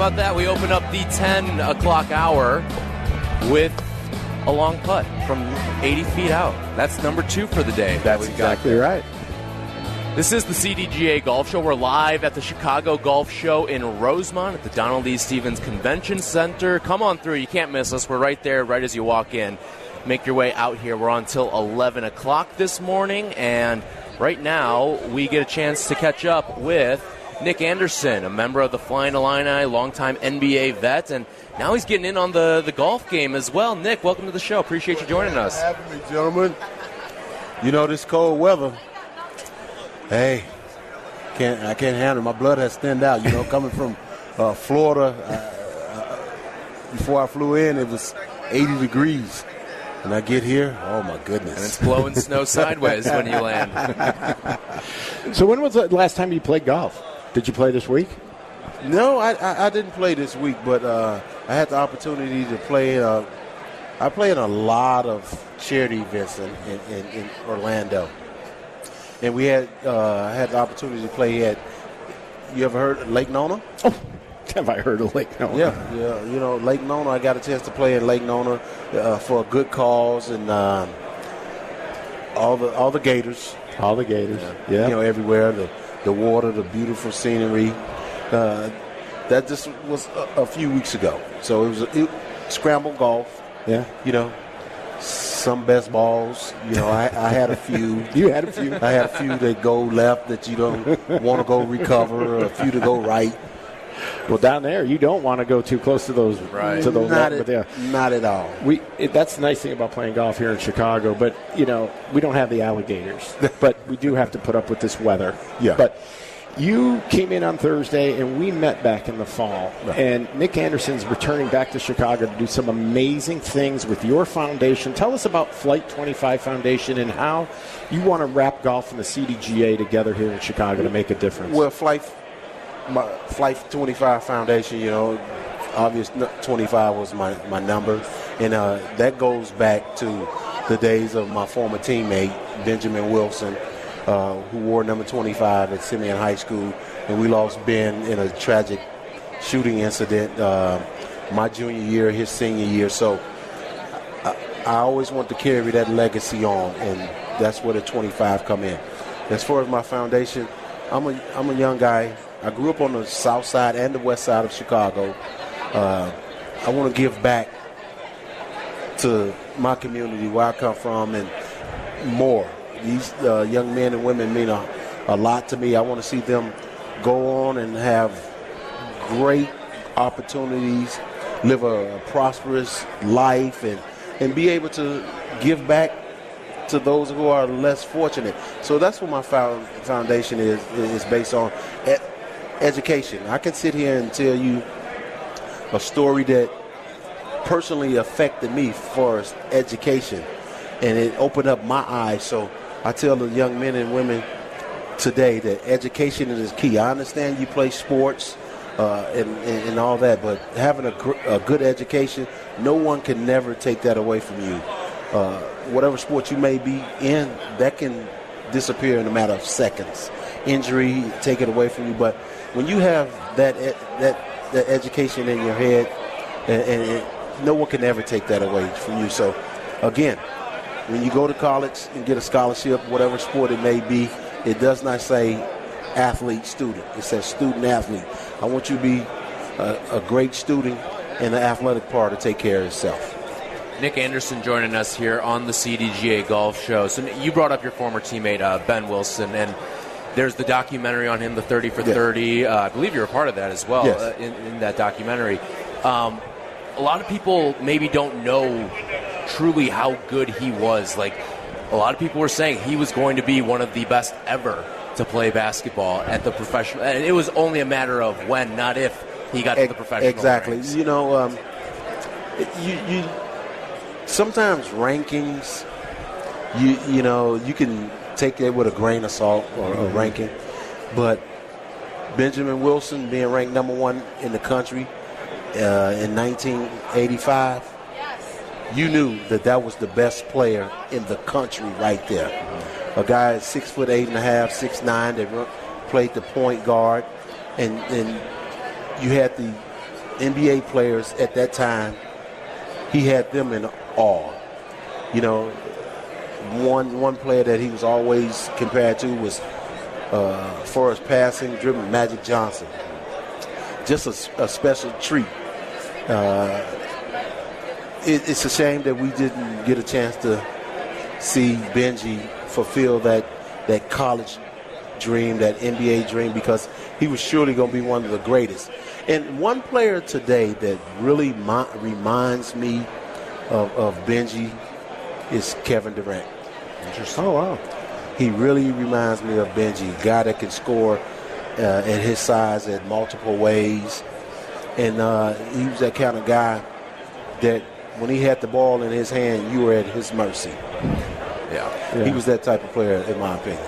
about that? We open up the 10 o'clock hour with a long putt from 80 feet out. That's number two for the day. That's exactly right. This is the CDGA Golf Show. We're live at the Chicago Golf Show in Rosemont at the Donald E. Stephens Convention Center. Come on through. You can't miss us. We're right there, right as you walk in. Make your way out here. We're on till 11 o'clock this morning, and right now we get a chance to catch up with Nick Anderson, a member of the Flying Illini, longtime NBA vet, and now he's getting in on the, the golf game as well. Nick, welcome to the show. Appreciate you joining us. having me, gentlemen. You know this cold weather. Hey, can't I can't handle. it. My blood has thinned out. You know, coming from uh, Florida. Uh, uh, before I flew in, it was 80 degrees, and I get here. Oh my goodness! And it's blowing snow sideways when you land. So when was the last time you played golf? Did you play this week? No, I, I, I didn't play this week, but uh, I had the opportunity to play. Uh, I played a lot of charity events in, in, in, in Orlando, and we had uh, I had the opportunity to play at. You ever heard of Lake Nona? Oh, have I heard of Lake Nona? Yeah, yeah. You know, Lake Nona. I got a chance to play in Lake Nona uh, for a good cause, and um, all the all the Gators. All the Gators. Yeah. You know, everywhere the the water, the beautiful scenery. Uh, that just was a, a few weeks ago. So it was a, it, scramble golf. yeah. You know, some best balls. You know, I, I had a few. You had a few. I had a few that go left that you don't want to go recover, a few to go right. Well, down there, you don't want to go too close to those Right. to those. Not at, yeah. Uh, not at all. We it, that's the nice thing about playing golf here in Chicago, but you know we don't have the alligators, but we do have to put up with this weather. Yeah. But you came in on Thursday, and we met back in the fall. And Nick Anderson's returning back to Chicago to do some amazing things with your foundation. Tell us about Flight 25 Foundation and how you want to wrap golf and the CDGA together here in Chicago to make a difference. Well, Flight, my Flight 25 Foundation, you know, obvious 25 was my, my number. And uh, that goes back to the days of my former teammate, Benjamin Wilson, uh, who wore number 25 at Simeon High School. And we lost Ben in a tragic shooting incident uh, my junior year, his senior year. So I, I always want to carry that legacy on, and that's where the 25 come in. As far as my foundation, I'm a I'm a young guy. I grew up on the south side and the west side of Chicago. Uh, I want to give back to my community where I come from and more. These uh, young men and women mean a, a lot to me. I want to see them go on and have great opportunities, live a, prosperous life, and, and be able to give back to those who are less fortunate. So that's what my fo- foundation is is based on education. I can sit here and tell you a story that personally affected me for education, and it opened up my eyes. So I tell the young men and women today that education is key. I understand you play sports uh, and, and, and all that, but having a, gr- a good education, no one can never take that away from you. Uh, whatever sport you may be in, that can disappear in a matter of seconds. Injury, take it away from you. But when you have that that that education in your head, and, and it, no one can ever take that away from you. So, again, when you go to college and get a scholarship, whatever sport it may be, it does not say athlete student. It says student athlete. I want you to be a, a great student and the athletic part to take care of itself. Nick Anderson joining us here on the CDGA Golf Show. So you brought up your former teammate uh, Ben Wilson, and there's the documentary on him, the 30 for Yeah. 30. Uh, I believe you're a part of that as well Yes. uh, in, in that documentary. Um, a lot of people maybe don't know truly how good he was. Like a lot of people were saying he was going to be one of the best ever to play basketball at the professional. And it was only a matter of when, not if, he got to the professional. Exactly. ranks. You know, um, you, you sometimes rankings, you you know, you can take it with a grain of salt or a ranking, but Benjamin Wilson being ranked number one in the country uh, in 1985, you knew that that was the best player in the country right there. A guy at six foot eight and a half, six nine that run, played the point guard, and and you had the NBA players at that time, he had them in awe. You know, one one player that he was always compared to was uh, for his passing, driven Magic Johnson. Just a, a special treat. Uh, it, it's a shame that we didn't get a chance to see Benji fulfill that that college dream, that NBA dream, because he was surely going to be one of the greatest. And one player today that really mi- reminds me of, of Benji is Kevin Durant. Interesting. Oh, wow. He really reminds me of Benji, a guy that can score uh, at his size in multiple ways. And uh, he was that kind of guy that when he had the ball in his hand, you were at his mercy. Yeah. yeah. He was that type of player, in my opinion.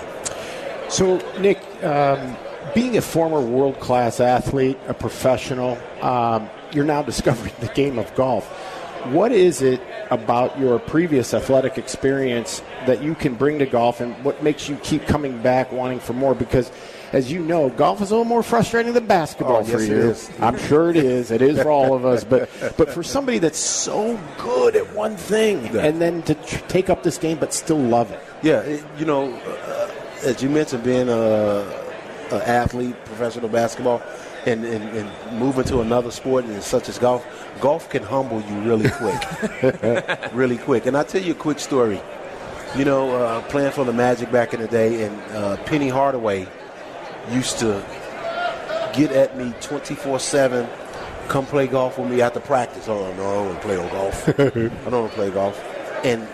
So, Nick, um, being a former world class athlete, a professional, um, you're now discovering the game of golf. What is it about your previous athletic experience that you can bring to golf, and what makes you keep coming back wanting for more? Because, as you know, golf is a little more frustrating than basketball oh, for yes, you. I'm sure it is. It is for all of us. But but for somebody that's so good at one thing, yeah. and then to tr- take up this game but still love it. Yeah, it, you know, uh, as you mentioned, being a an athlete, professional basketball, and, and, and moving to another sport such as golf, golf can humble you really quick, really quick. And I'll tell you a quick story. You know, uh, playing for the Magic back in the day, and uh, Penny Hardaway used to get at me 24/7. Come play golf with me after practice. Oh no, I don't want to play no golf. I don't want to play golf. And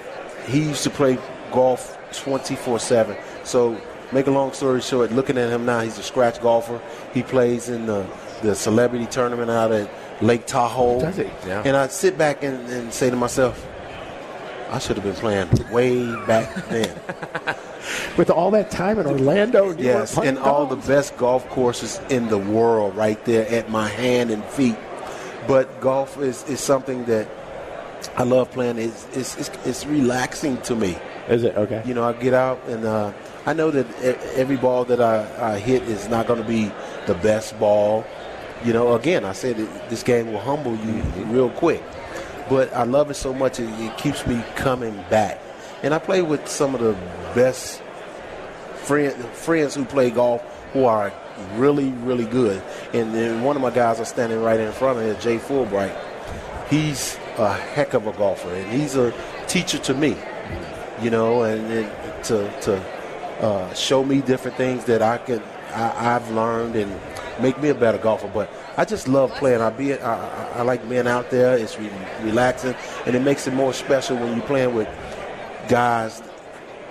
he used to play golf 24/7. So make a long story short, looking at him now, he's a scratch golfer. He plays in the, the celebrity tournament out at Lake Tahoe. Does he? Yeah. And I sit back and, and say to myself, I should have been playing way back then. With all that time in Orlando, yes, and all the best golf courses in the world right there at my hand and feet. But golf is, is something that I love playing. It's, it's, it's, it's relaxing to me. Is it okay? You know, I get out and uh, I know that every ball that I, I hit is not going to be the best ball. You know, again, I said this game will humble you mm-hmm. real quick. But I love it so much, it, it keeps me coming back. And I play with some of the best friend, friends who play golf who are really, really good. And then one of my guys are standing right in front of me, Jay Fulbright. He's a heck of a golfer, and he's a teacher to me. You know, and, and to to uh, show me different things that I can I, have learned and make me a better golfer. But I just love playing. I be I, I like being out there. It's re- relaxing, and it makes it more special when you're playing with guys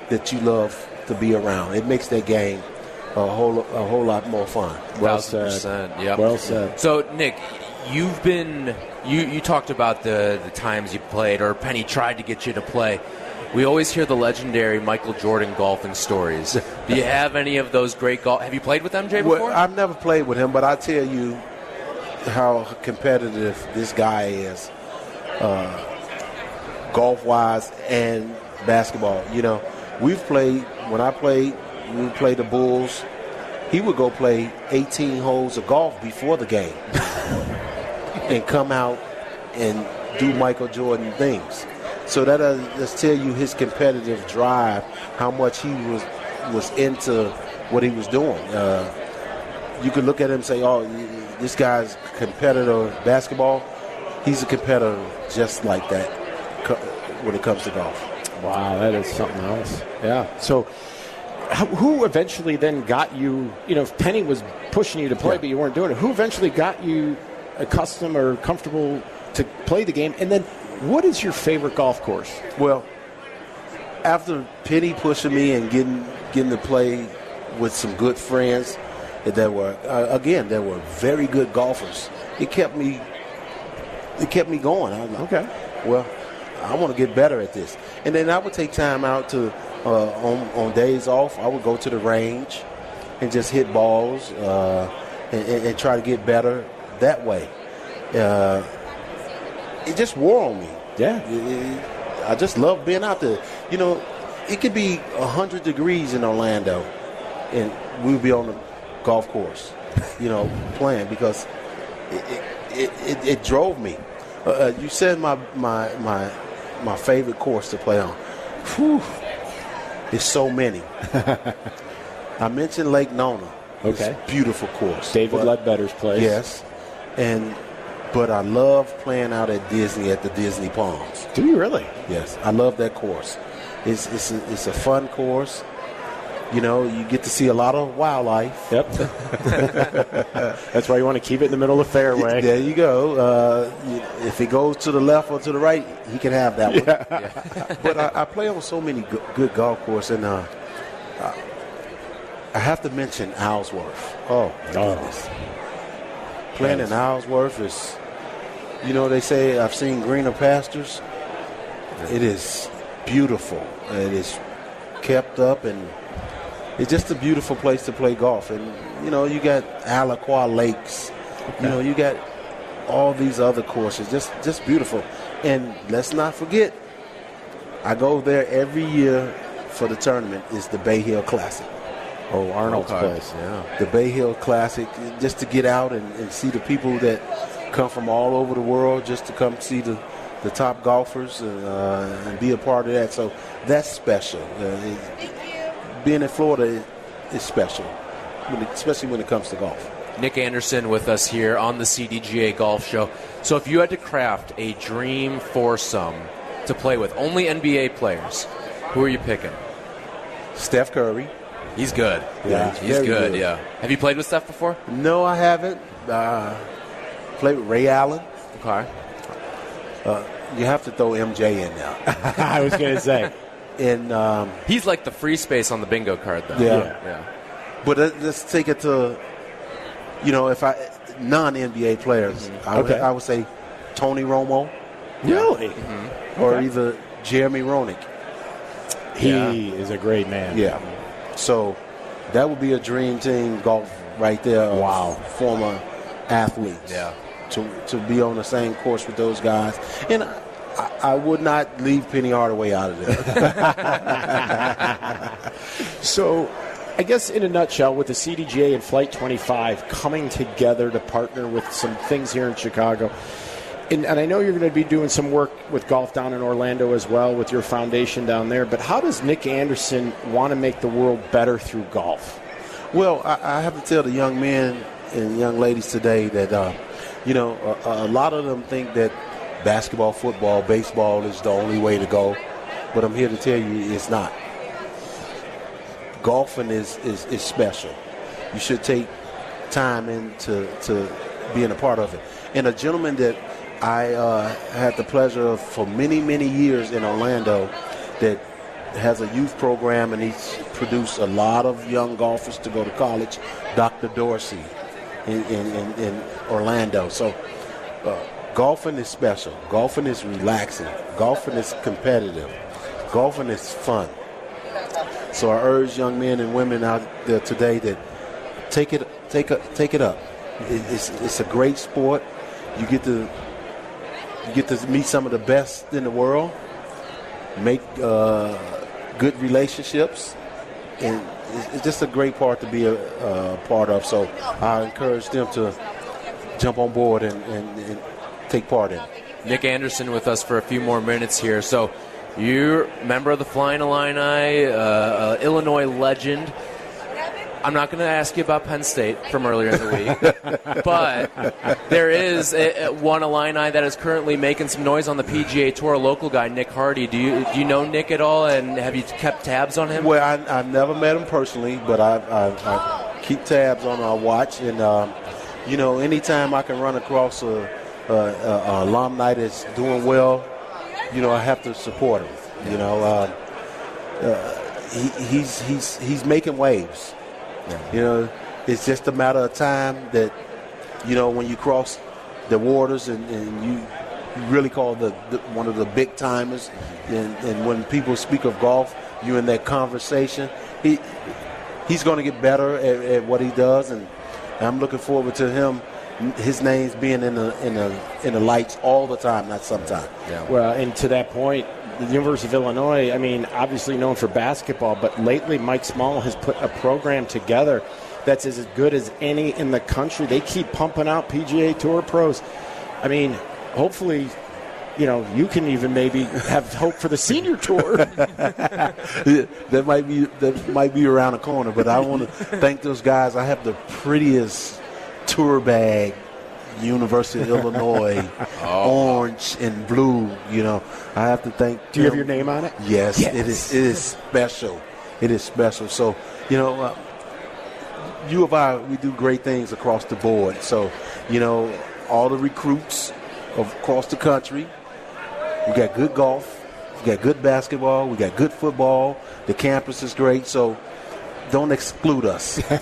that you love to be around. It makes that game a whole a whole lot more fun. Well said. Yep. Well said. So Nick, you've been you you talked about the the times you played, or Penny tried to get you to play we always hear the legendary Michael Jordan golfing stories. Do you have any of those great golf? Have you played with MJ before? Well, I've never played with him, but I tell you how competitive this guy is, uh, golf wise and basketball. You know, we've played when I played. We played the Bulls. He would go play 18 holes of golf before the game and come out and do Michael Jordan things. So that uh, just tell you his competitive drive, how much he was was into what he was doing. Uh, you could look at him and say, "Oh, this guy's competitor basketball. He's a competitor just like that when it comes to golf." Wow, that is something else. Yeah. So, who eventually then got you? You know, if Penny was pushing you to play, yeah. but you weren't doing it. Who eventually got you accustomed or comfortable to play the game? And then what is your favorite golf course? Well, after Penny pushing me and getting getting to play with some good friends that were uh, again that were very good golfers, it kept me it kept me going. I was like, okay, well, I want to get better at this. And then I would take time out to uh, on on days off. I would go to the range and just hit balls uh, and, and, try to get better that way. It just wore on me. Yeah. I just love being out there. You know, it could be 100 degrees in Orlando, and we'll be on the golf course, you know, playing because it, it, it, it, drove me. Uh, uh, you said my my my my favorite course to play on. Whew, it's so many. I mentioned Lake Nona. Okay. It's a beautiful course. David Leadbetter's place. Yes, and but I love playing out at Disney at the Disney Palms. Do you really? Yes, I love that course. It's it's a, it's a fun course. You know, you get to see a lot of wildlife. Yep. That's why you want to keep it in the middle of the fairway. There you go. Uh, if it goes to the left or to the right, he can have that one. but I, I play on so many good, good golf courses, and uh, I- I have to mention Isleworth. Oh, my Oh. goodness. Playing in Isleworth is, you know, they say I've seen greener pastures. It is beautiful. It is kept up, and it's just a beautiful place to play golf. And you know, you got Alaqua Lakes. You know, you got all these other courses. Just, just beautiful. And let's not forget, I go there every year for the tournament. Is the Bay Hill Classic. Oh, Arnold's Okay. place. Yeah. The Bay Hill Classic, just to get out and, and see the people that come from all over the world, just to come see the, the top golfers and, uh, and be a part of that. So that's special. Uh, it- being in Florida is, is special, when it- especially when it comes to golf. Nick Anderson with us here on the CDGA Golf Show. So, if you had to craft a dream foursome to play with, only NBA players, who are you picking? Steph Curry. He's good. Yeah, he's he's very good, good. Yeah. Have you played with Steph before? No, I haven't. Uh, played with Ray Allen. Okay. You have to throw MJ in now. I was going to say. and um, He's like the free space on the bingo card, though. Yeah. Yeah. But let- let's take it to, you know, if I non NBA players, I, would, Okay. I would say Tony Romo Really? or Okay. either Jeremy Roenick. He Yeah. is a great man. Yeah. So that would be a dream team golf right there. Wow. Former athletes. Yeah. To to be on the same course with those guys, and I, I would not leave Penny Hardaway out of there. So, I guess in a nutshell, with the CDGA and Flight 25 coming together to partner with some things here in Chicago, and, and I know you're going to be doing some work with golf down in Orlando as well with your foundation down there, but how does Nick Anderson want to make the world better through golf? Well, I, I have to tell the young men and young ladies today that, uh, you know, a, a lot of them think that basketball, football, baseball is the only way to go. But I'm here to tell you it's not. Golfing is, is, is special. You should take time into to being a part of it. And a gentleman that I uh, had the pleasure of for many, many years in Orlando that has a youth program and he's produced a lot of young golfers to go to college, Dr. Dorsey in, in, in, Orlando. So uh, golfing is special. Golfing is relaxing. Golfing is competitive. Golfing is fun. So I urge young men and women out there today that take it, take it, take it up. It, it's, it's a great sport. You get to you get to meet some of the best in the world, make uh, good relationships, and it's, just a great part to be a, part of. So I encourage them to jump on board and, and, and take part in. Nick Anderson with us for a few more minutes here. So, you're member of the Flying Illini, uh, uh, Illinois legend. I'm not going to ask you about Penn State from earlier in the week, but there is a, a- one Illini that is currently making some noise on the PGA Tour. A local guy, Nick Hardy. Do you do you know Nick at all, and have you kept tabs on him? Well, I, I've never met him personally, but I, I, I keep tabs on our watch, and um, you know, anytime I can run across a, a, a, a alumni that's doing well, you know, I have to support him. You know, uh, uh, he, he's he's he's making waves. You know, it's just a matter of time that you know when you cross the waters and, and you you really call the, the one of the big timers. Mm-hmm. And, and when people speak of golf, you're in that conversation. He he's going to get better at, at what he does, and I'm looking forward to him. His name's being in the in the in the lights all the time, not sometime. Well, and to that point, the University of Illinois, I mean, obviously known for basketball, but lately Mike Small has put a program together that's as good as any in the country. They keep pumping out PGA Tour pros. I mean, hopefully you know, you can even maybe have hope for the senior tour. that might be that might be around the corner, but I want to thank those guys. I have the prettiest tour bag University of Illinois, oh. orange and blue. You know, I have to thank. Do you have your name on it? Yes, yes. it is. It is special. It is special. So you know, uh, U of I, we do great things across the board. So you know, all the recruits across the country we got good golf. We got good basketball. We got good football. The campus is great. So don't exclude us.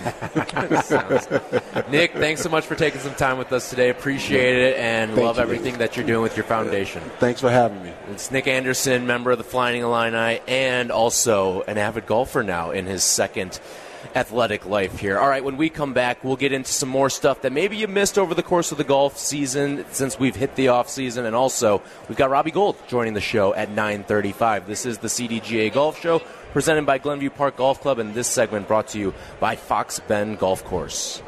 Nick, thanks so much for taking some time with us today. Appreciate it and Thank love you. everything that you're doing with your foundation. Thanks for having me. It's Nick Anderson, member of the Flying Illini, and also an avid golfer now in his second athletic life here. All right, when we come back, we'll get into some more stuff that maybe you missed over the course of the golf season since we've hit the off season, and also we've got Robbie Gould joining the show at 9:35. This is the CDGA Golf Show presented by Glenview Park Golf Club, and this segment brought to you by Fox Bend Golf Course.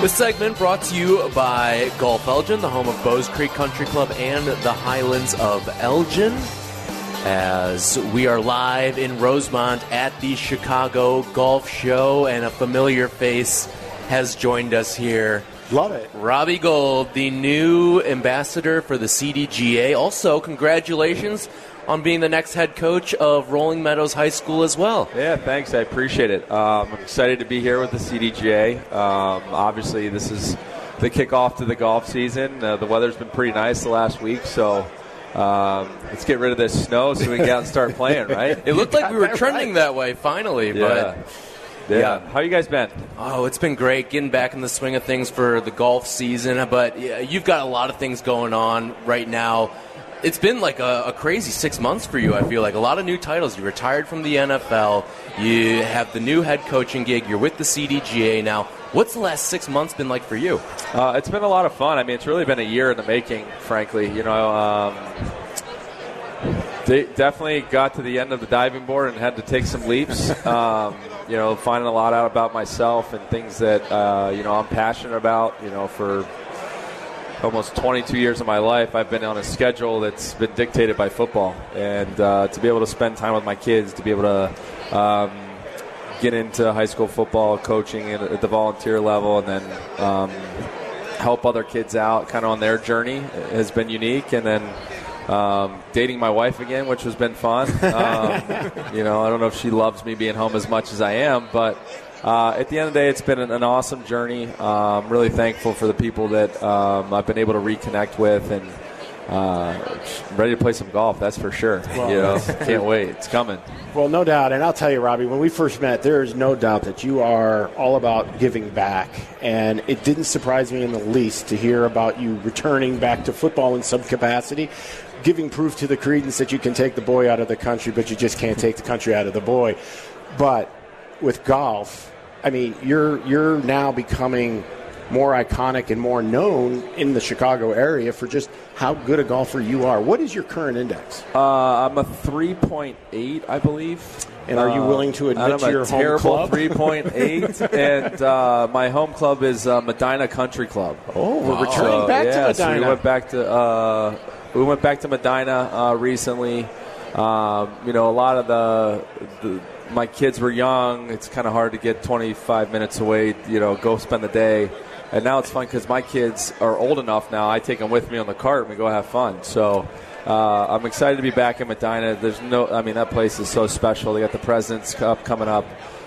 This segment brought to you by Golf Elgin, the home of Bowes Creek Country Club and the Highlands of Elgin. As we are live in Rosemont at the Chicago Golf Show, and a familiar face has joined us here. Love it. Robbie Gould, the new ambassador for the CDGA. Also, congratulations on being the next head coach of Rolling Meadows High School as well. Yeah, thanks. I appreciate it. Um, I'm excited to be here with the CDGA. Um, obviously, this is the kickoff to the golf season. Uh, the weather's been pretty nice the last week, so um, let's get rid of this snow so we can get out and start playing, right? It looked like we were trending right. that way finally, yeah. but. Yeah. yeah. How you guys been? Oh, it's been great getting back in the swing of things for the golf season. But yeah, you've got a lot of things going on right now it's been like a, a, crazy six months for you. I feel like a lot of new titles. You retired from the NFL. You have the new head coaching gig. You're with the CDGA now. What's the last six months been like for you? Uh, it's been a lot of fun. I mean, it's really been a year in the making, frankly. You know, um, they definitely got to the end of the diving board and had to take some leaps. Um, you know, finding a lot out about myself and things that uh, you know I'm passionate about. You know, for almost 22 years of my life, I've been on a schedule that's been dictated by football. And uh, to be able to spend time with my kids, to be able to um, get into high school football coaching at, at the volunteer level, and then um, help other kids out kind of on their journey has been unique. And then um, dating my wife again, which has been fun. Um, you know, I don't know if she loves me being home as much as I am, but uh, at the end of the day, it's been an, an awesome journey. I'm really thankful for the people that um, I've been able to reconnect with and uh, ready to play some golf. That's for sure. Well, you know, can't wait. It's coming. Well, no doubt. And I'll tell you, Robbie, when we first met, there is no doubt that you are all about giving back. And it didn't surprise me in the least to hear about you returning back to football in some capacity giving proof to the credence that you can take the boy out of the country, but you just can't take the country out of the boy. But with golf, I mean, you're you're now becoming more iconic and more known in the Chicago area for just how good a golfer you are. What is your current index? Uh, I'm a 3.8, I believe. And are you willing to admit to your home club? 3.8, and uh, my home club is uh, Medinah Country Club. Oh, we're wow. returning back yeah, to Medinah. So we went back to uh, we went back to Medinah uh, recently. Um, you know, a lot of the, the my kids were young, it's kind of hard to get 25 minutes away, you know, go spend the day. And now it's fun because my kids are old enough now. I take them with me on the cart and we go have fun. So uh, I'm excited to be back in Medinah. There's no, I mean, that place is so special. They got the President's Cup coming up.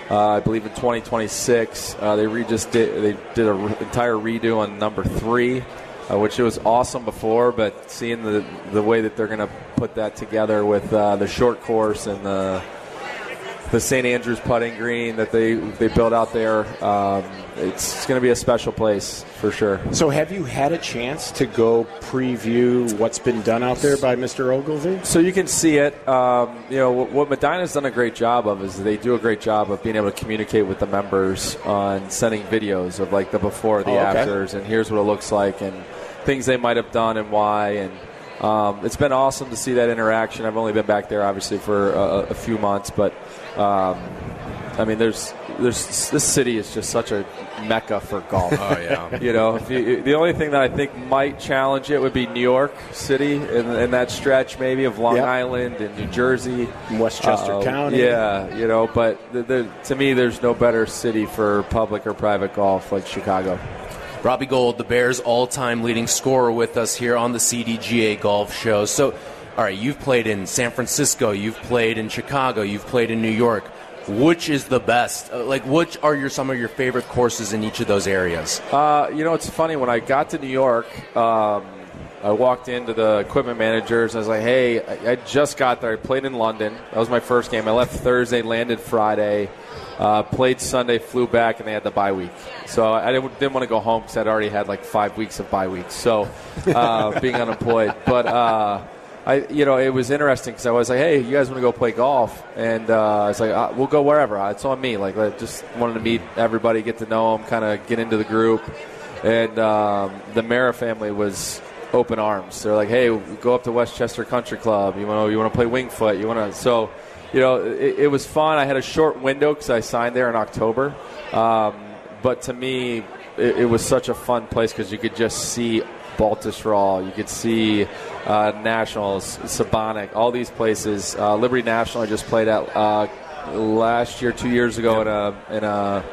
Uh, I believe in 2026. Uh, they re- just did they did an re- entire redo on number three, uh, which it was awesome before. But seeing the the way that they're going to put that together with uh, the short course and the the St. Andrews putting green that they they built out there. Um, it's, it's going to be a special place for sure. So, have you had a chance to go preview what's been done out there by Mr. Ogilvy? So you can see it. Um, you know what, Medinah's done a great job of is they do a great job of being able to communicate with the members on sending videos of like the before, the Oh, okay. afters, and here's what it looks like, and things they might have done and why, and um, it's been awesome to see that interaction. I've only been back there obviously for a, a few months, but um, I mean, there's there's this city is just such a mecca for golf. Oh yeah. You know, if you, the only thing that I think might challenge it would be New York City in, in that stretch, maybe of Long Yep. Island and New Jersey, Westchester Uh, County. Yeah, you know, but th th to me, there's no better city for public or private golf like Chicago. Robbie Gould, the Bears' all-time leading scorer, with us here on the CDGA Golf Show. So, all right, you've played in San Francisco, you've played in Chicago, you've played in New York. Which is the best? Uh, Like, which are your some of your favorite courses in each of those areas? Uh, you know, it's funny. When I got to New York, um, I walked into the equipment managers. And I was like, hey, I, I just got there. I played in London. That was my first game. I left Thursday, landed Friday, uh, played Sunday, flew back, and they had the bye week. So I didn't, didn't want to go home because I'd already had like five weeks of bye weeks. So uh, being unemployed. But. I, you know, it was interesting because I was like, "Hey, you guys want to go play golf?" And uh, I was like, uh, "We'll go wherever. Uh, It's on me." Like, I just wanted to meet everybody, get to know them, kind of get into the group. And um, the Mara family was open arms. They're like, "Hey, go up to Westchester Country Club. You want to you want to play Winged Foot? You want to?" So, you know, it, it was fun. I had a short window because I signed there in October. Um, but to me, it, it was such a fun place because you could just see Baltusrol, you could see uh, Nationals, Sebonack, all these places. Uh, Liberty National I just played at uh, last year, two years ago in a in a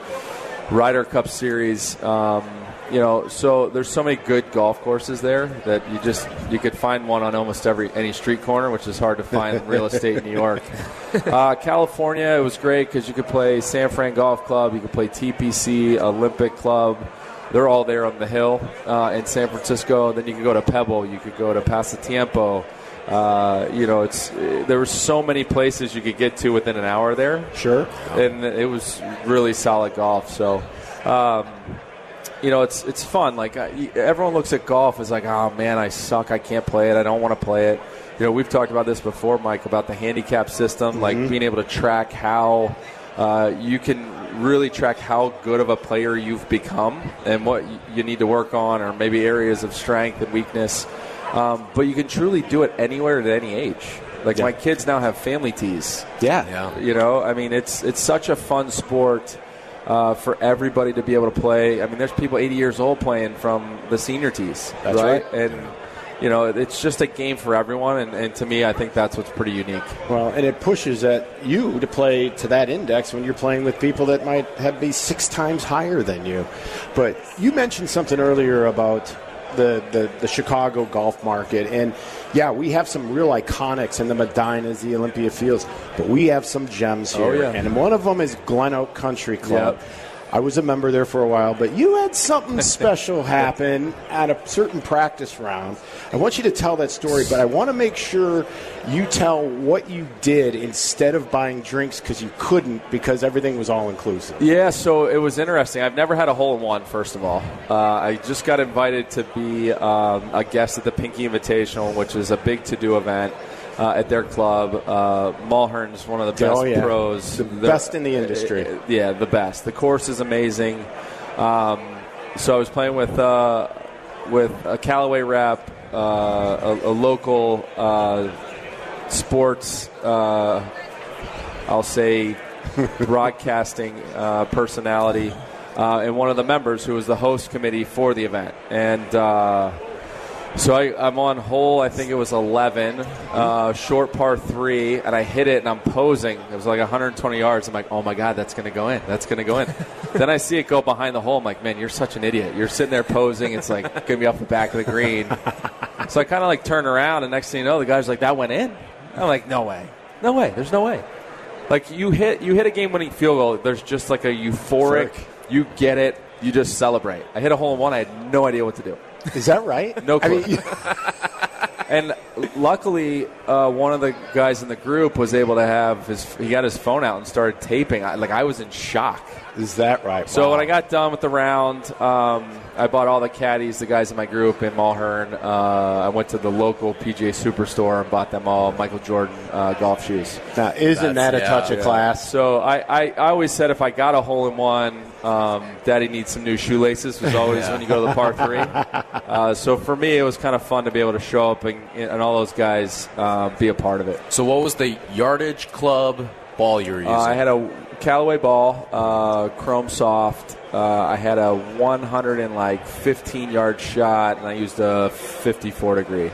Ryder Cup series. Um, you know, so there's so many good golf courses there that you just you could find one on almost every any street corner, which is hard to find in real estate in New York. Uh, California, it was great because you could play San Fran Golf Club, you could play TPC, Olympic Club. They're all there on the hill uh, in San Francisco. Then you could go to Pebble, you could go to Pasatiempo. Uh, you know, it's there were so many places you could get to within an hour there Sure. and it was really solid golf. So, um, you know, it's it's fun. Like everyone looks at golf as like, oh man, I suck. I can't play it. I don't want to play it. You know, we've talked about this before, Mike, about the handicap system, like being able to track how uh, you can really track how good of a player you've become and what you need to work on, or maybe areas of strength and weakness. Um, but you can truly do it anywhere at any age. Like Yeah. my kids now have family tees. Yeah. Yeah. You know, I mean, it's it's such a fun sport uh, for everybody to be able to play. I mean, there's people 80 years old playing from the senior tees, That's right. And you know, it's just a game for everyone. And, and to me, I think that's what's pretty unique. Well, and it pushes at you to play to that index when you're playing with people that might have be six times higher than you. But you mentioned something earlier about the, the, the Chicago golf market, and yeah, we have some real iconics in the Medinahs, the Olympia Fields, but we have some gems oh, here, Oh, yeah. and one of them is Glen Oak Country Club. Yep. I was a member there for a while, but you had something special happen at a certain practice round. I want you to tell that story, but I want to make sure you tell what you did instead of buying drinks because you couldn't because everything was all inclusive. Yeah, so it was interesting. I've never had a hole in one. First of all, uh, I just got invited to be um, a guest at the Pinky Invitational, which is a big to-do event. Uh, at their club, uh, Mulhern's one of the best Oh, yeah. pros, The They're- best in the industry. uh, yeah, the best. The course is amazing. Um, so I was playing with uh, with a Callaway rep, uh, a, a local uh, sports, uh, I'll say, broadcasting uh, personality, uh, and one of the members who was the host committee for the event. And uh, so I, I'm on hole, I think it was 11, uh, short par three, and I hit it and I'm posing. It was like 120 yards. I'm like, oh my God, that's going to go in. That's going to go in. then I see it go behind the hole. I'm like, man, you're such an idiot. You're sitting there posing. It's like going to be off the back of the green. so I kind of like turn around, and next thing you know, the guy's like, that went in. I'm like, no way. No way. There's no way. Like you hit you hit a game winning field goal. There's just like a euphoric. You get it. You just celebrate. I hit a hole in one. I had no idea what to do. Is that right? No I clue. mean, and luckily, uh, one of the guys in the group was able to have his. He got his phone out and started taping. I, like I was in shock. Is that right? So Wow. when I got done with the round, um, I bought all the caddies, the guys in my group in Mulhern. Uh, I went to the local PGA Superstore and bought them all Michael Jordan uh, golf shoes. now, isn't that a That's- touch yeah, of class? So I, I, I always said if I got a hole in one, um, Daddy needs some new shoelaces. Was always when you go to the par three. Uh, so for me, it was kind of fun to be able to show up and, and all those guys uh, be a part of it. So, what was the yardage club ball you were using? Uh, I had a Callaway ball, uh, Chrome Soft. Uh, I had a 115 yard shot, and I used a 54 degree.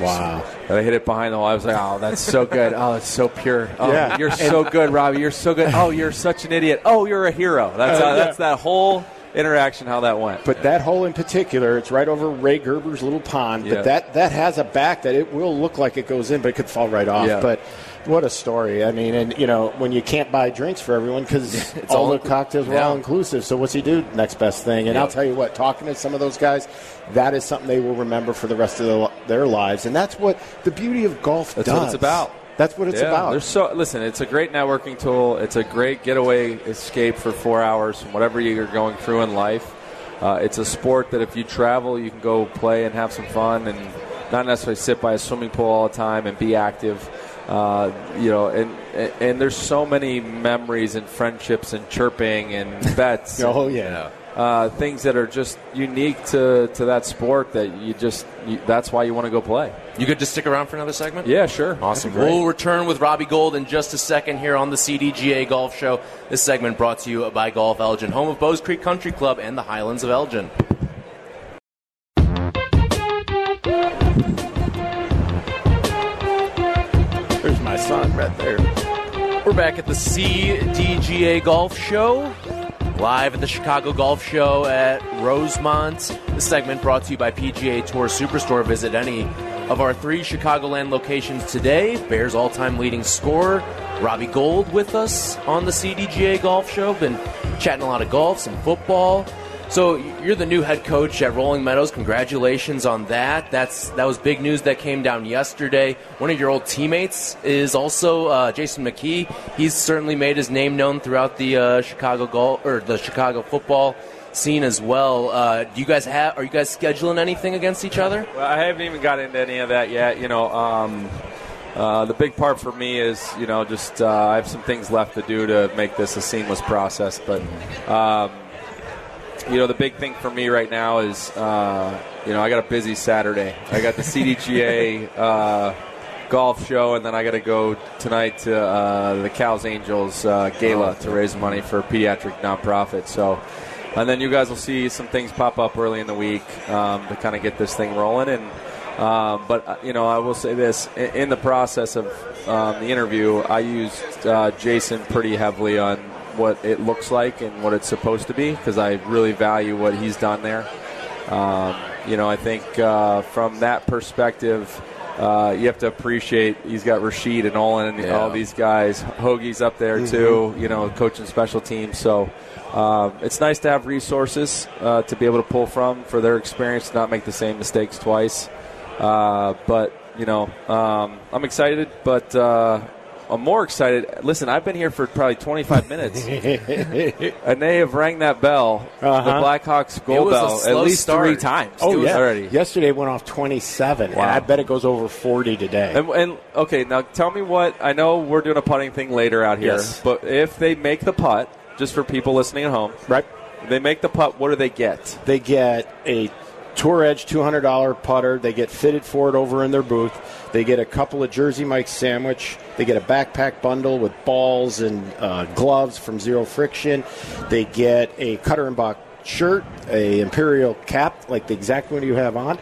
Wow. And I hit it behind the hole. I was like, "Oh, that's so good! Oh, it's so pure! Oh, Yeah. you're so good, Robbie. You're so good! Oh, you're such an idiot! Oh, you're a hero!" That's how, that's that whole interaction how that went. But that hole in particular, it's right over Ray Gerber's little pond. Yeah. But that that has a back that it will look like it goes in, but it could fall right off. Yeah. But what a story! I mean, and you know when you can't buy drinks for everyone because all, all the cocktails were yeah. all inclusive. So what's he do? Next best thing. And Yeah. I'll tell you what, talking to some of those guys, that is something they will remember for the rest of their, their lives. And that's what the beauty of golf That's does. what it's about. That's what it's Yeah, about. There's so listen. It's a great networking tool. It's a great getaway escape for four hours from whatever you're going through in life. Uh, it's a sport that if you travel, you can go play and have some fun, and not necessarily sit by a swimming pool all the time and be active. Uh, you know, and and there's so many memories and friendships and chirping and bets. and, oh yeah. uh, things that are just unique to, to that sport that you just you, that's why you want to go play. you good to stick around for another segment? Yeah, sure. Awesome. That'd be great. We'll return with Robbie Gould in just a second here on the CDGA Golf Show. This segment brought to you by Golf Elgin, home of Bowes Creek Country Club and the Highlands of Elgin. Back at the CDGA Golf Show, live at the Chicago Golf Show at Rosemont. This segment brought to you by PGA Tour Superstore. Visit any of our three Chicagoland locations today. Bears all time leading scorer, Robbie Gould, with us on the CDGA Golf Show. Been chatting a lot of golf, some football. So you're the new head coach at Rolling Meadows. Congratulations on that. That's that was big news that came down yesterday. One of your old teammates is also uh, Jason McKie. He's certainly made his name known throughout the uh, Chicago golf or the Chicago football scene as well. Uh, do you guys have? Are you guys scheduling anything against each other? Well, I haven't even got into any of that yet. You know, um, uh, the big part for me is, you know, just uh, I have some things left to do to make this a seamless process. But, um, you know, the big thing for me right now is, uh, you know, I got a busy Saturday. I got the CDGA uh, golf show, and then I got to go tonight to uh, the Cal's Angels uh, gala to raise money for a pediatric nonprofit. So. And then you guys will see some things pop up early in the week um, to kind of get this thing rolling. And um, but uh, you know, I will say this: in, in the process of um, the interview, I used uh, Jason pretty heavily on what it looks like and what it's supposed to be because I really value what he's done there. Um, you know, I think uh, from that perspective. Uh, you have to appreciate he's got Rashid and Olin and Yeah. all these guys. Hoagie's up there too, you know, coaching special teams. So um, it's nice to have resources uh, to be able to pull from for their experience, to not make the same mistakes twice. Uh, but you know, um, I'm excited, but uh, I'm more excited. Listen, I've been here for probably 25 minutes, and they have rang that bell, Uh-huh. the Blackhawks goal bell, at least start. three times. Oh It was yeah, already. yesterday went off 27, and I bet it goes over 40 today. And, and okay, now tell me what I know. We're doing a putting thing later out here, Yes. but if they make the putt, just for people listening at home, right? they make the putt. What do they get? They get a Tour Edge $200 putter. They get fitted for it over in their booth. They get a couple of Jersey Mike's sandwich. They get a backpack bundle with balls and uh, gloves from Zero Friction. They get a Cutter and Buck shirt, a Imperial cap, like the exact one you have on,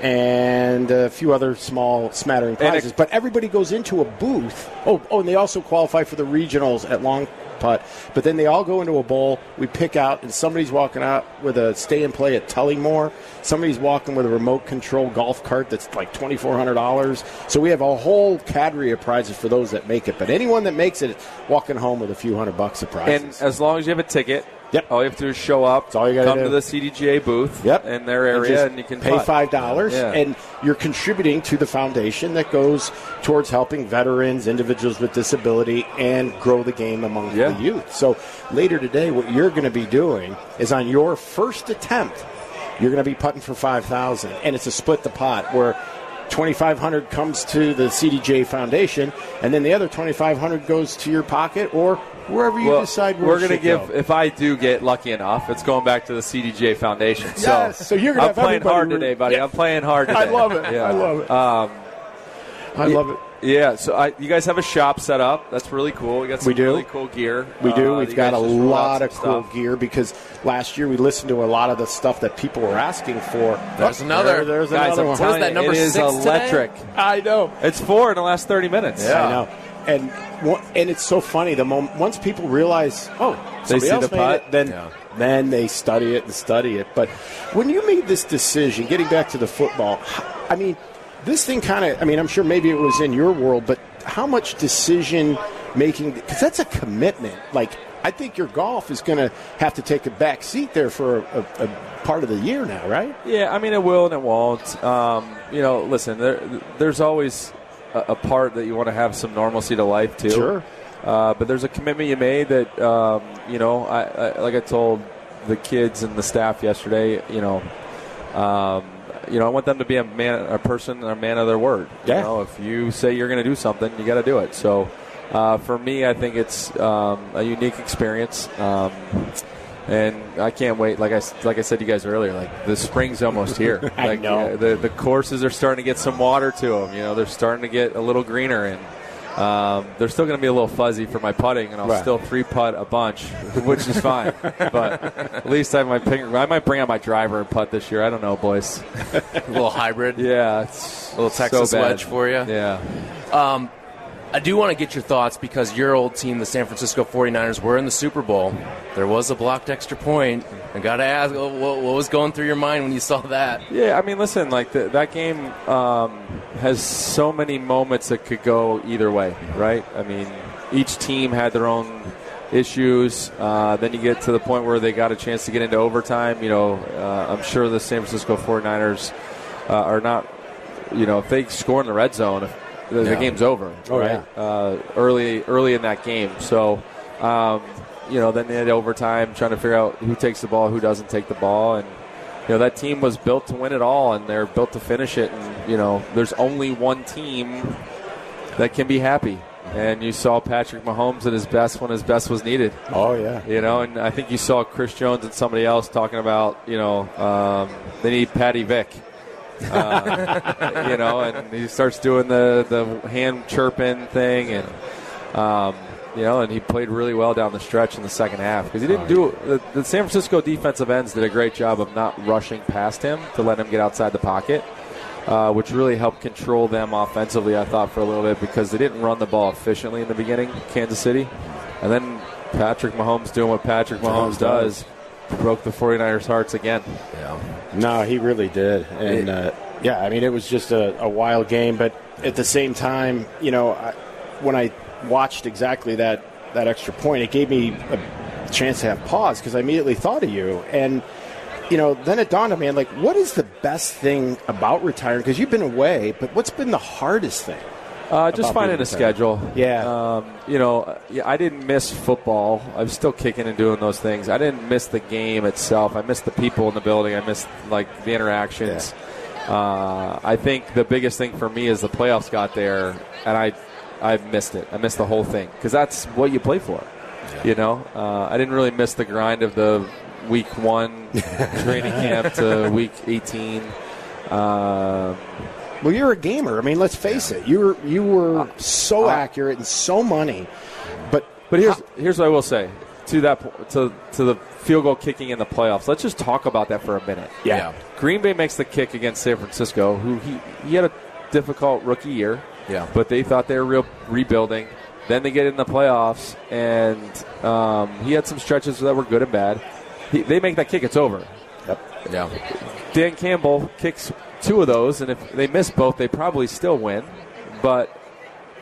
and a few other small smattering prizes. but everybody goes into a booth. Oh, oh, and they also qualify for the regionals at Long Putt. But then they all go into a bowl. We pick out, and somebody's walking out with a stay and play at Tullymore. Somebody's walking with a remote control golf cart that's like twenty four hundred dollars. So we have a whole cadre of prizes for those that make it. But anyone that makes it, walking home with a few hundred bucks of prizes. And as long as you have a ticket, Yep. All you have to do is show up. That's all you gotta come do. to the CDGA booth. Yep. In their area, just and, you can pay putt. five dollars, Yeah. and you're contributing to the foundation that goes towards helping veterans, individuals with disability, and grow the game among Yeah. the youth. So later today, what you're going to be doing is on your first attempt, you're going to be putting for five thousand, and it's a split the pot where. 2500 comes to the CDGA Foundation, and then the other 2500 goes to your pocket or wherever you Well, decide we're going to give. go. If I do get lucky enough, it's going back to the CDGA Foundation. Yes, so, so you're gonna I'm playing hard today, buddy. Yeah. I'm playing hard today. I love it. Yeah. I love it. Um, I love it. Yeah, so I, you guys have a shop set up. That's really cool. We got some We do. really cool gear. We do. Uh, We've you got a guys just rolled out lot of cool stuff. gear because last year we listened to a lot of the stuff that people were asking for. There's Oh, another. there- there's Guys, another I'm one. What is that, number it is six today? electric. I know. It's four in the last 30 minutes. Yeah. I know. And and it's so funny. The moment once people realize, oh, They see else the made putt. it, then Yeah. then they study it and study it. But when you made this decision, getting back to the football, I mean, this thing kind of. I mean, I'm sure maybe it was in your world, but how much decision making? Because that's a commitment. Like. I think your golf is going to have to take a back seat there for a, a, a part of the year now, right? Yeah, I mean it will and it won't. Um, you know, listen, there, there's always a, a part that you want to have some normalcy to life too. Sure. Uh, but there's a commitment you made that um, you know, I, I like I told the kids and the staff yesterday. You know, um, you know, I want them to be a man, a person, a man of their word. Yeah. You know, if you say you're going to do something, you got to do it. So. Uh, for me, I think it's um, a unique experience. Um, and I can't wait. Like I like I said to you guys earlier, like the spring's almost here. I like, know. uh, the the courses are starting to get some water to them. You know, they're starting to get a little greener, and um, they're still going to be a little fuzzy for my putting, and I'll Right. still three putt a bunch, which is fine. but at least I might ping, I might bring out my driver and putt this year. I don't know, boys. A little hybrid. Yeah, it's little Texas so wedge for you. Yeah. Um, I do want to get your thoughts because your old team, the San Francisco 49ers, were in the Super Bowl. There was a blocked extra point. I got to ask, what, what was going through your mind when you saw that? Yeah, I mean, listen, like the, that game um, has so many moments that could go either way, right? I mean, each team had their own issues. Uh, then you get to the point where they got a chance to get into overtime. You know, uh, I'm sure the San Francisco 49ers uh, are not, you know, if they score in the red zone, if the, the game's over, Oh, right? Uh, early, early in that game. So, um, you know, then they had overtime trying to figure out who takes the ball, who doesn't take the ball, and you know that team was built to win it all, and they're built to finish it. And you know, there's only one team that can be happy. And you saw Patrick Mahomes at his best when his best was needed. Oh yeah. You know, and I think you saw Chris Jones and somebody else talking about, you know, um, they need Patty Vick. Uh, you know, and he starts doing the, the hand chirping thing, and um, you know, and he played really well down the stretch in the second half because he didn't do the, the San Francisco defensive ends did a great job of not rushing past him to let him get outside the pocket. Uh, which really helped control them offensively, I thought, for a little bit because they didn't run the ball efficiently in the beginning, Kansas City. And then Patrick Mahomes doing what Patrick Mahomes does, broke the 49ers' hearts again. Yeah. No, he really did, and uh, yeah, I mean it was just a, a wild game. But at the same time, you know, I, when I watched exactly that that extra point, it gave me a chance to have pause because I immediately thought of you, and you know, then it dawned on me, I'm like, what is the best thing about retiring? Because you've been away, but what's been the hardest thing? Uh, just finding a schedule. Yeah. Um, you know, uh, I didn't miss football. I'm still kicking and doing those things. I didn't miss the game itself. I missed the people in the building. I missed like the interactions. Uh, I think the biggest thing for me is the playoffs got there, and I, I missed it. I missed the whole thing because that's what you play for. You know, uh, I didn't really miss the grind of the week one training camp to week 18. Well, you're a gamer. I mean, let's face it. You were you were so Uh, accurate and so money, but But here's here's what I will say to that to to the field goal kicking in the playoffs. Let's just talk about that for a minute. yeah. Green Bay makes the kick against San Francisco, who he he had a difficult rookie year. Yeah. But they thought they were real rebuilding. Then they get in the playoffs, and um, he had some stretches that were good and bad. He, they make that kick, it's over. Yep. Yeah. Dan Campbell kicks two of those, and if they miss both, they probably still win. But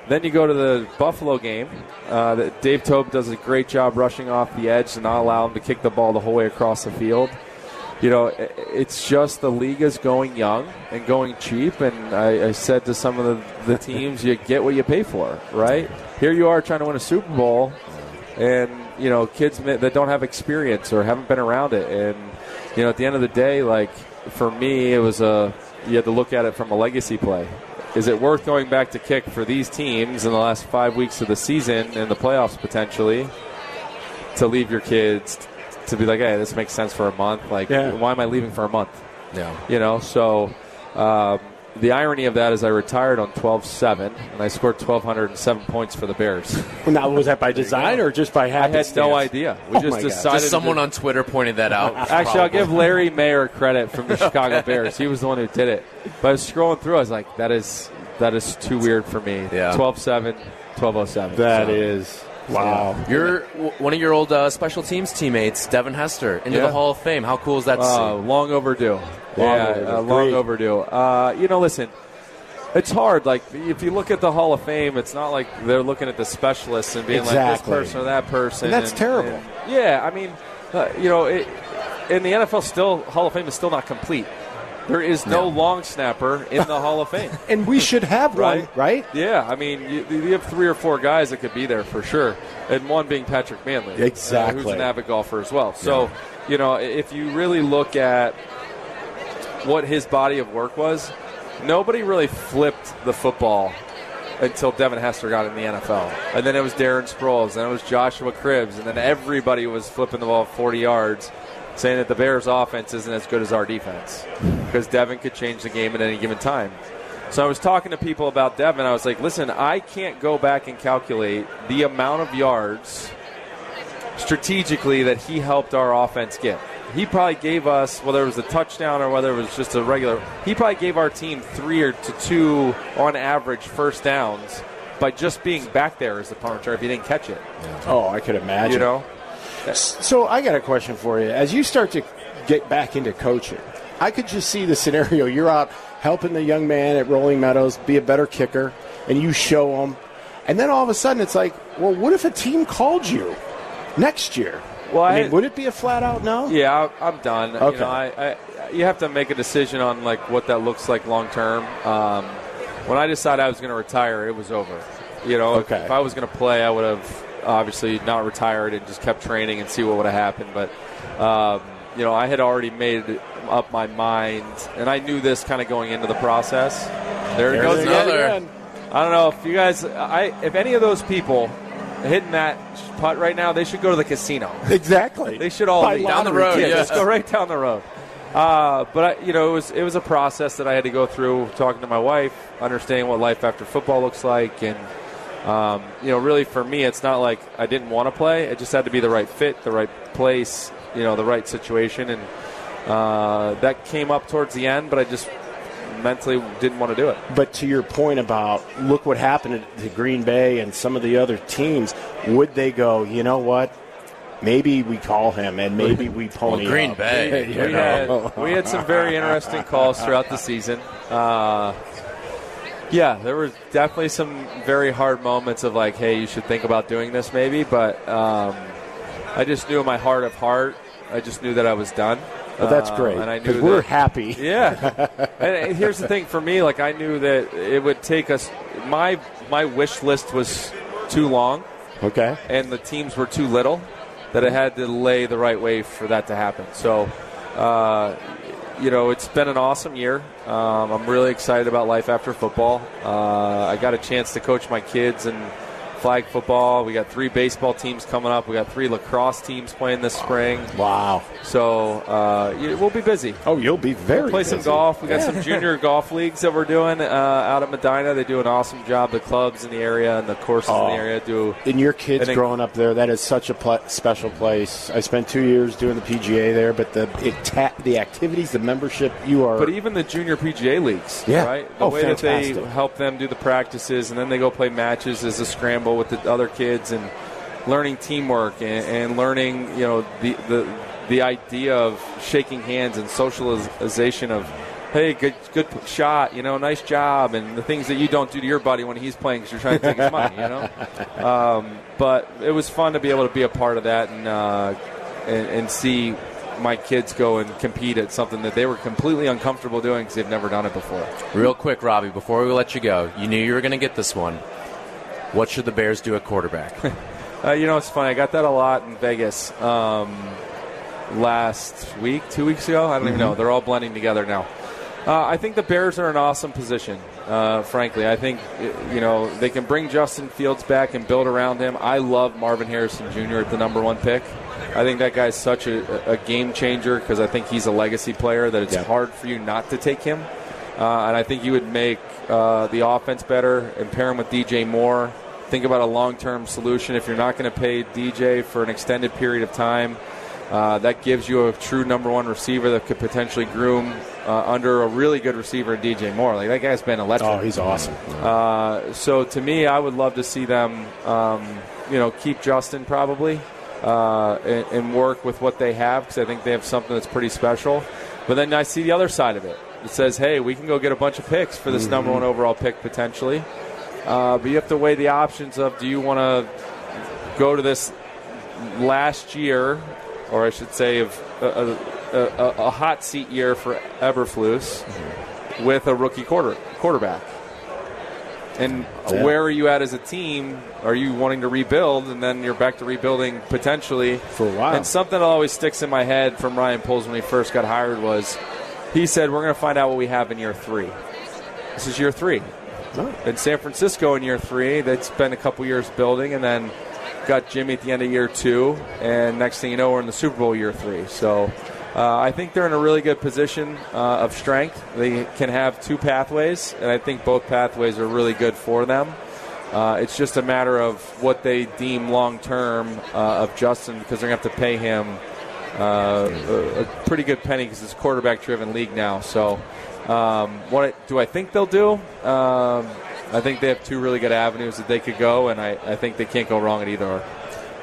Then you go to the Buffalo game. Uh, that Dave Toub does a great job rushing off the edge to not allow him to kick the ball the whole way across the field. You know, it's just the league is going young and going cheap. And I, I said to some of the, the teams, you get what you pay for, right? Here you are trying to win a Super Bowl, and you know, kids that don't have experience or haven't been around it. And you know, at the end of the day, like for me, it was a you had to look at it from a legacy play. Is it worth going back to kick for these teams in the last five weeks of the season and the playoffs potentially to leave your kids to be like, hey, this makes sense for a month? Like, Yeah. why am I leaving for a month? Yeah. You know, so um, the irony of that is I retired on 12-7 and I scored 1,207 points for the Bears. Now, was that by design or just by happenstance? I had happenstance? no idea. We Oh just decided. Just someone to, on Twitter pointed that out. Actually, I'll give Larry Mayer credit from the Chicago Bears. He was the one who did it. But I was scrolling through. I was like, that is that is too weird for me. Yeah. 12-7, 1207. That So, is wow. You're one of your old uh, special teams teammates, Devin Hester, into Yeah. the Hall of Fame. How cool is that to Uh, see? long overdue. Long yeah, overdue. uh, long overdue. Uh, you know, listen, it's hard. Like if you look at the Hall of Fame, it's not like they're looking at the specialists and being like Exactly. this person or that person. And that's terrible. and- yeah, I mean, uh, you know, it, in the NFL, still Hall of Fame is still not complete. There is no long snapper in the Hall of Fame. And we should have one, Right. right? Yeah, I mean, you, you have three or four guys that could be there for sure, and one being Patrick Mannelly, uh, Exactly. who's an avid golfer as well. So, you know, if you really look at what his body of work was, nobody really flipped the football until Devin Hester got in the NFL, and then it was Darren Sproles, and it was Joshua Cribbs, and then everybody was flipping the ball 40 yards. Saying that the Bears' offense isn't as good as our defense because Devin could change the game at any given time. So I was talking to people about Devin. I was like, listen, I can't go back and calculate the amount of yards strategically that he helped our offense get. He probably gave us, whether it was a touchdown or whether it was just a regular, he probably gave our team three or to two on average first downs by just being back there as the punt returner if he didn't catch it. Oh, I could imagine. You know? So I got a question for you. As you start to get back into coaching, I could just see the scenario. You're out helping the young man at Rolling Meadows be a better kicker, and you show him, and then all of a sudden it's like, well, what if a team called you next year? Well, I mean, would it be a flat out no? Yeah, I- I'm done. Okay. You know, I, I, you have to make a decision on like what that looks like long term. Um, when I decided I was going to retire, it was over. You know, if- Okay. if, I was going to play, I would have obviously not retired and just kept training and see what would have happened. But um, you know, I had already made up my mind, and I knew this kind of going into the process. There it There's goes another. again. I don't know if you guys, I if any of those people hitting that putt right now, they should go to the casino. Exactly. They should all be Down the road, tickets. yeah. Just go right down the road. Uh, but I, you know, it was it was a process that I had to go through, talking to my wife, understanding what life after football looks like, and um, you know, really for me, it's not like I didn't want to play. It just had to be the right fit, the right place, you know, the right situation, and uh, that came up towards the end. But I just mentally didn't want to do it. But to your point about look what happened to Green Bay and some of the other teams, would they go? You know what? Maybe we call him and maybe we pony Well, Green up." Bay. You we had we had some very interesting calls throughout the season. Uh, yeah, there were definitely some very hard moments of like, hey, you should think about doing this maybe. But um, I just knew in my heart of heart, I just knew that I was done. Well, that's great and because we're happy. yeah. and, and here's the thing for me, like I knew that it would take us. My my wish list was too long Okay. and the teams were too little that it had to lay the right way for that to happen. So, uh, you know, it's been an awesome year. Um, I'm really excited about life after football. Uh, I got a chance to coach my kids in flag football. We got three baseball teams coming up. We got three lacrosse teams playing this spring. Wow. So uh, we'll be busy. Oh, you'll be very Play some golf. We got some junior golf leagues that we're doing uh, out at Medinah. They do an awesome job. The clubs in the area and the courses Oh. in the area do And your kids And growing up there, that is such a pl- special place. I spent two years doing the PGA there, but the it ta- the activities, the membership, you are. But even the junior PGA leagues, Yeah. right? The Oh, way that they help them do the practices, and then they go play matches as a scramble with the other kids, and learning teamwork and, and learning, you know, the, the the idea of shaking hands and socialization of, hey, good good shot, you know, nice job, and the things that you don't do to your buddy when he's playing because you're trying to take his money, you know. Um, but it was fun to be able to be a part of that and uh, and, and see my kids go and compete at something that they were completely uncomfortable doing because they've never done it before. Real quick, Robbie, before we let you go, you knew you were going to get this one. What should the Bears do at quarterback? uh, you know, it's funny. I got that a lot in Vegas um, last week, two weeks ago. I don't mm-hmm. even know. They're all blending together now. Uh, I think the Bears are in an awesome position. Uh, frankly, I think you know they can bring Justin Fields back and build around him. I love Marvin Harrison Jr. at the number one pick. I think that guy's such a, a game changer because I think he's a legacy player that it's yeah. hard for you not to take him. Uh, and I think you would make uh, the offense better and pair him with DJ Moore. Think about a long term solution. If you're not going to pay DJ for an extended period of time, uh, that gives you a true number one receiver that could potentially groom uh, under a really good receiver, DJ Moore. Like that guy's been electric. Oh, he's awesome. Uh, so to me, I would love to see them, um, you know, keep Justin probably uh, and, and, work with what they have because I think they have something that's pretty special. But then I see the other side of it. It says, hey, we can go get a bunch of picks for this mm-hmm. number one overall pick potentially. Uh, but you have to weigh the options of do you want to go to this last year, or I should say, of a, a, a hot seat year for Eberflus mm-hmm. with a rookie quarter, quarterback. And yeah. where are you at as a team? Are you wanting to rebuild, and then you're back to rebuilding potentially for a while? And something that always sticks in my head from Ryan Poles when he first got hired was, he said, "We're going to find out what we have in year three. This is year three. In San Francisco in year three, they spent a couple years building, and then got Jimmy at the end of year two, and next thing you know, we're in the Super Bowl year three. So uh, I think they're in a really good position uh, of strength. They can have two pathways, and I think both pathways are really good for them. Uh, it's just a matter of what they deem long term uh, of Justin because they're going to have to pay him a, a, pretty good penny because it's a quarterback driven league now. So, um, what do I think they'll do? Um, I think they have two really good avenues that they could go, and I, I think they can't go wrong at either.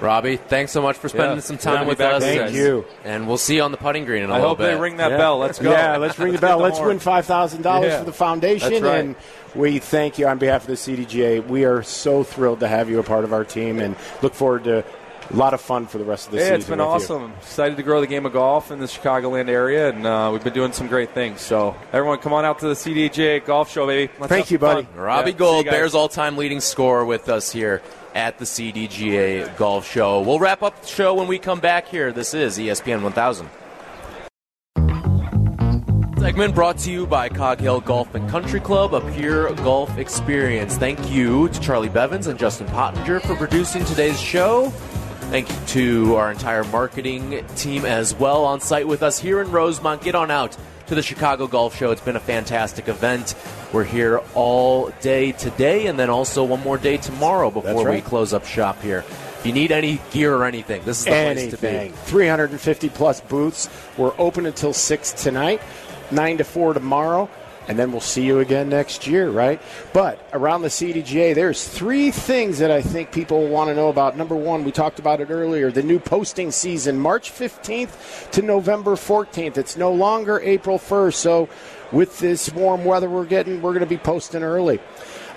Robbie, thanks so much for spending yeah. some time with us. Thank you. And we'll see you on the putting green in a I little hope they ring that yeah. bell. Let's go. Yeah, let's ring the bell. Let's win five thousand yeah. dollars for the foundation. Right. And we thank you on behalf of the CDGA. We are so thrilled to have you a part of our team, and look forward to a lot of fun for the rest of the yeah, season. It's been awesome. You. Excited to grow the game of golf in the Chicagoland area, and uh, we've been doing some great things. So, everyone, come on out to the CDGA Golf Show, baby. Let's Thank you, buddy. Fun. Robbie yeah, Gould, Bears all-time leading scorer, with us here at the CDGA Golf Show. We'll wrap up the show when we come back here. This is ESPN 1000. Segment brought to you by Cog Hill Golf and Country Club, a pure golf experience. Thank you to Charlie Bevins and Justin Pottinger for producing today's show. Thank you to our entire marketing team as well on site with us here in Rosemont. Get on out to the Chicago Golf Show. It's been a fantastic event. We're here all day today and then also one more day tomorrow before right. we close up shop here. If you need any gear or anything, this is the anything. place to be. 350 plus booths. We're open until 6 tonight, 9 to 4 tomorrow and then we'll see you again next year, right? But around the CDGA, there's three things that I think people want to know about. Number one, we talked about it earlier the new posting season, March 15th to November 14th. It's no longer April 1st. So, with this warm weather we're getting, we're going to be posting early.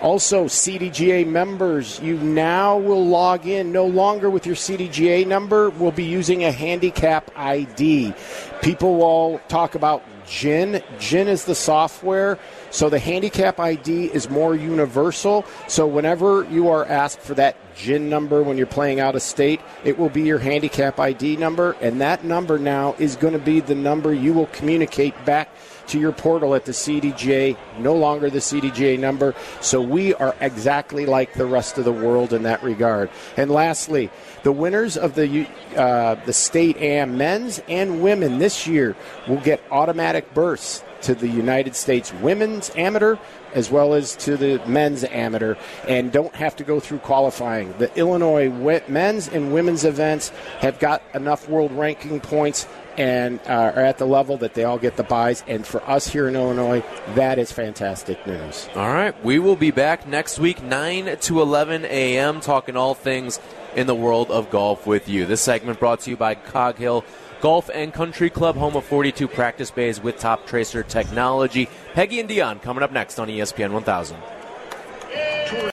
Also, CDGA members, you now will log in no longer with your CDGA number. We'll be using a handicap ID. People will talk about GHIN. Gin is the software. So the handicap ID is more universal. So whenever you are asked for that GHIN number when you're playing out of state, it will be your handicap ID number. And that number now is going to be the number you will communicate back to your portal at the CDJ, no longer the CDJ number. So we are exactly like the rest of the world in that regard. And lastly, the winners of the uh, the state AM men's and women this year will get automatic berths to the United States Women's Amateur as well as to the men's amateur and don't have to go through qualifying. The Illinois men's and women's events have got enough world ranking points and uh, are at the level that they all get the buys. And for us here in Illinois, that is fantastic news. All right. We will be back next week, 9 to 11 a.m., talking all things in the world of golf with you. This segment brought to you by Cog Hill Golf and Country Club, home of 42 practice bays with Toptracer technology. Peggy and Dion coming up next on ESPN 1000.